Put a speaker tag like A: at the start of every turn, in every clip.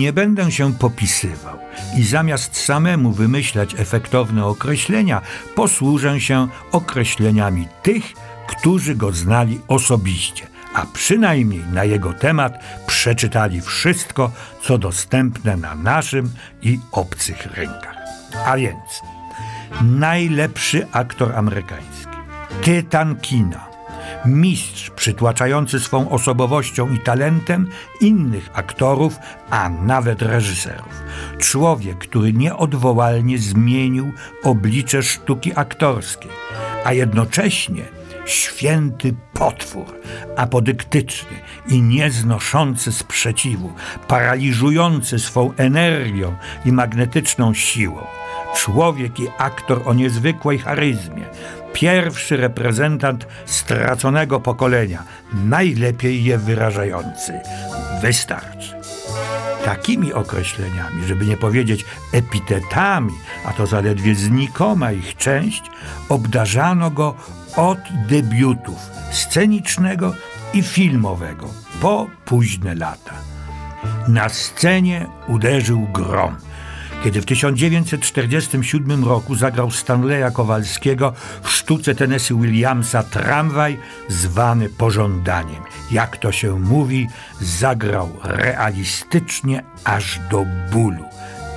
A: Nie będę się popisywał i zamiast samemu wymyślać efektowne określenia, posłużę się określeniami tych, którzy go znali osobiście, a przynajmniej na jego temat przeczytali wszystko, co dostępne na naszym i obcych rynkach. A więc najlepszy aktor amerykański, tytan kina, mistrz przytłaczający swą osobowością i talentem innych aktorów, a nawet reżyserów. Człowiek, który nieodwołalnie zmienił oblicze sztuki aktorskiej, a jednocześnie święty potwór, apodyktyczny i nieznoszący sprzeciwu, paraliżujący swą energią i magnetyczną siłą. Człowiek i aktor o niezwykłej charyzmie, pierwszy reprezentant straconego pokolenia, najlepiej je wyrażający. Wystarczy. Takimi określeniami, żeby nie powiedzieć epitetami, a to zaledwie znikoma ich część, obdarzano go od debiutów scenicznego i filmowego po późne lata. Na scenie uderzył grom kiedy w 1947 roku zagrał Stanleya Kowalskiego w sztuce Tennessee Williamsa Tramwaj zwany Pożądaniem. Jak to się mówi, zagrał realistycznie aż do bólu.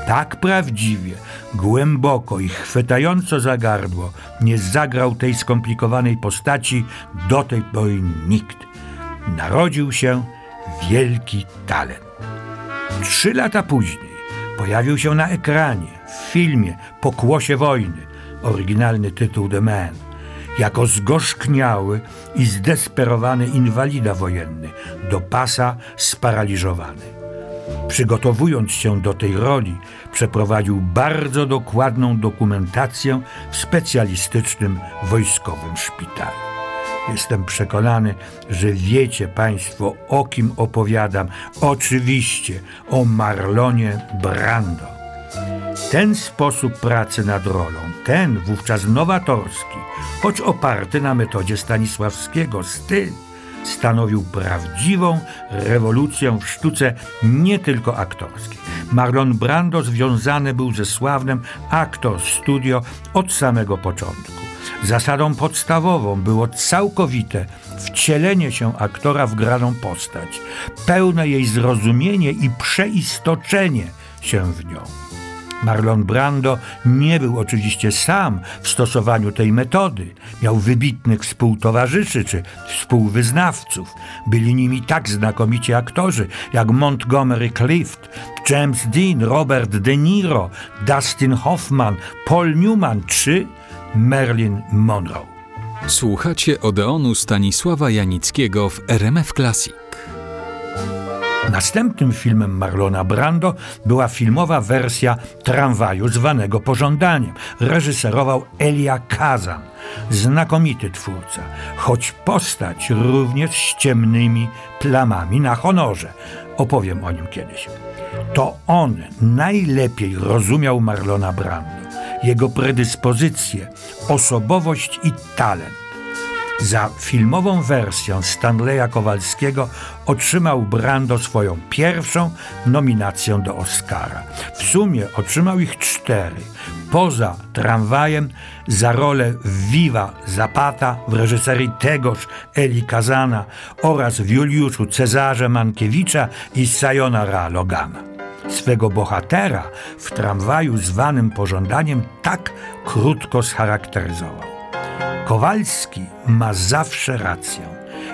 A: Tak prawdziwie, głęboko i chwytająco za gardło nie zagrał tej skomplikowanej postaci do tej pory nikt. Narodził się wielki talent. Trzy lata później Pojawił się na ekranie, w filmie Pokłosie wojny, oryginalny tytuł The Man, jako zgorzkniały i zdesperowany inwalida wojenny, do pasa sparaliżowany. Przygotowując się do tej roli, przeprowadził bardzo dokładną dokumentację w specjalistycznym wojskowym szpitalu. Jestem przekonany, że wiecie Państwo, o kim opowiadam. Oczywiście o Marlonie Brando. Ten sposób pracy nad rolą, ten wówczas nowatorski, choć oparty na metodzie Stanisławskiego styl, stanowił prawdziwą rewolucję w sztuce nie tylko aktorskiej. Marlon Brando związany był ze sławnym Actor Studio od samego początku. Zasadą podstawową było całkowite wcielenie się aktora w graną postać, pełne jej zrozumienie i przeistoczenie się w nią. Marlon Brando nie był oczywiście sam w stosowaniu tej metody. Miał wybitnych współtowarzyszy czy współwyznawców. Byli nimi tak znakomici aktorzy jak Montgomery Clift, James Dean, Robert De Niro, Dustin Hoffman, Paul Newman czy Marilyn Monroe.
B: Słuchacie Odeonu Stanisława Janickiego w RMF Classic.
A: Następnym filmem Marlona Brando była filmowa wersja tramwaju zwanego Pożądaniem. Reżyserował Elia Kazan, znakomity twórca, choć postać również z ciemnymi plamami na honorze. Opowiem o nim kiedyś. To on najlepiej rozumiał Marlona Brando jego predyspozycje, osobowość i talent. Za filmową wersję Stanleya Kowalskiego otrzymał Brando swoją pierwszą nominację do Oscara. W sumie otrzymał ich cztery. Poza tramwajem za rolę Viva Zapata w reżyserii tegoż Eli Kazana oraz w Juliuszu Cezarze Mankiewicza i Sayonara Logana swego bohatera w tramwaju zwanym pożądaniem tak krótko scharakteryzował. Kowalski ma zawsze rację.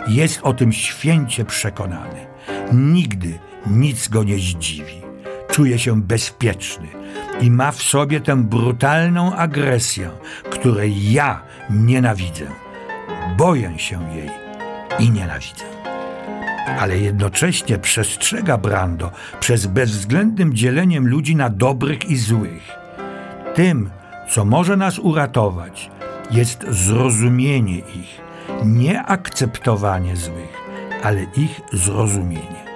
A: Jest o tym święcie przekonany. Nigdy nic go nie zdziwi. czuje się bezpieczny i ma w sobie tę brutalną agresję, której ja nienawidzę. Boję się jej i nienawidzę. Ale jednocześnie przestrzega Brando przez bezwzględnym dzieleniem ludzi na dobrych i złych. Tym, co może nas uratować, jest zrozumienie ich, nie akceptowanie złych, ale ich zrozumienie.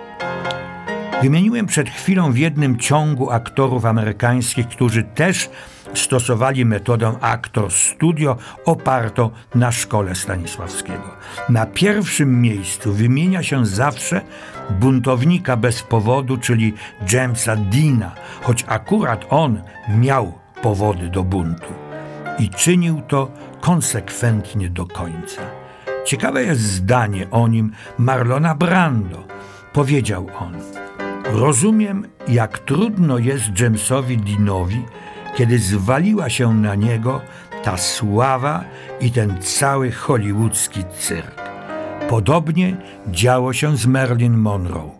A: Wymieniłem przed chwilą w jednym ciągu aktorów amerykańskich, którzy też stosowali metodę Actor Studio opartą na szkole Stanisławskiego. Na pierwszym miejscu wymienia się zawsze buntownika bez powodu, czyli Jamesa Deana, choć akurat on miał powody do buntu i czynił to konsekwentnie do końca. Ciekawe jest zdanie o nim Marlona Brando. Powiedział on: Rozumiem, jak trudno jest Jamesowi Deanowi, kiedy zwaliła się na niego ta sława i ten cały hollywoodzki cyrk. Podobnie działo się z Marilyn Monroe.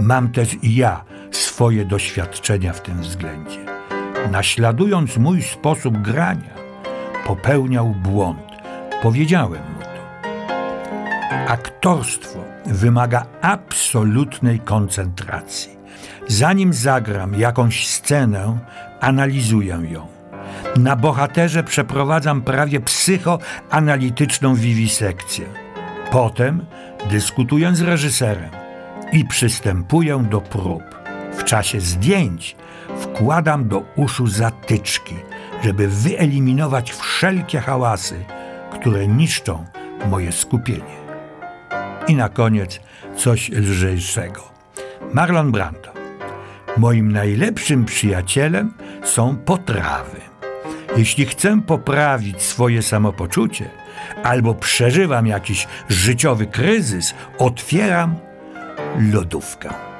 A: Mam też i ja swoje doświadczenia w tym względzie. Naśladując mój sposób grania, popełniał błąd. Powiedziałem mu to. Aktorstwo wymaga absolutnej koncentracji. Zanim zagram jakąś scenę, analizuję ją. Na bohaterze przeprowadzam prawie psychoanalityczną wiwisekcję. Potem dyskutuję z reżyserem i przystępuję do prób. W czasie zdjęć wkładam do uszu zatyczki, żeby wyeliminować wszelkie hałasy, które niszczą moje skupienie. I na koniec coś lżejszego. Marlon Brando. Moim najlepszym przyjacielem są potrawy. Jeśli chcę poprawić swoje samopoczucie albo przeżywam jakiś życiowy kryzys, otwieram lodówkę.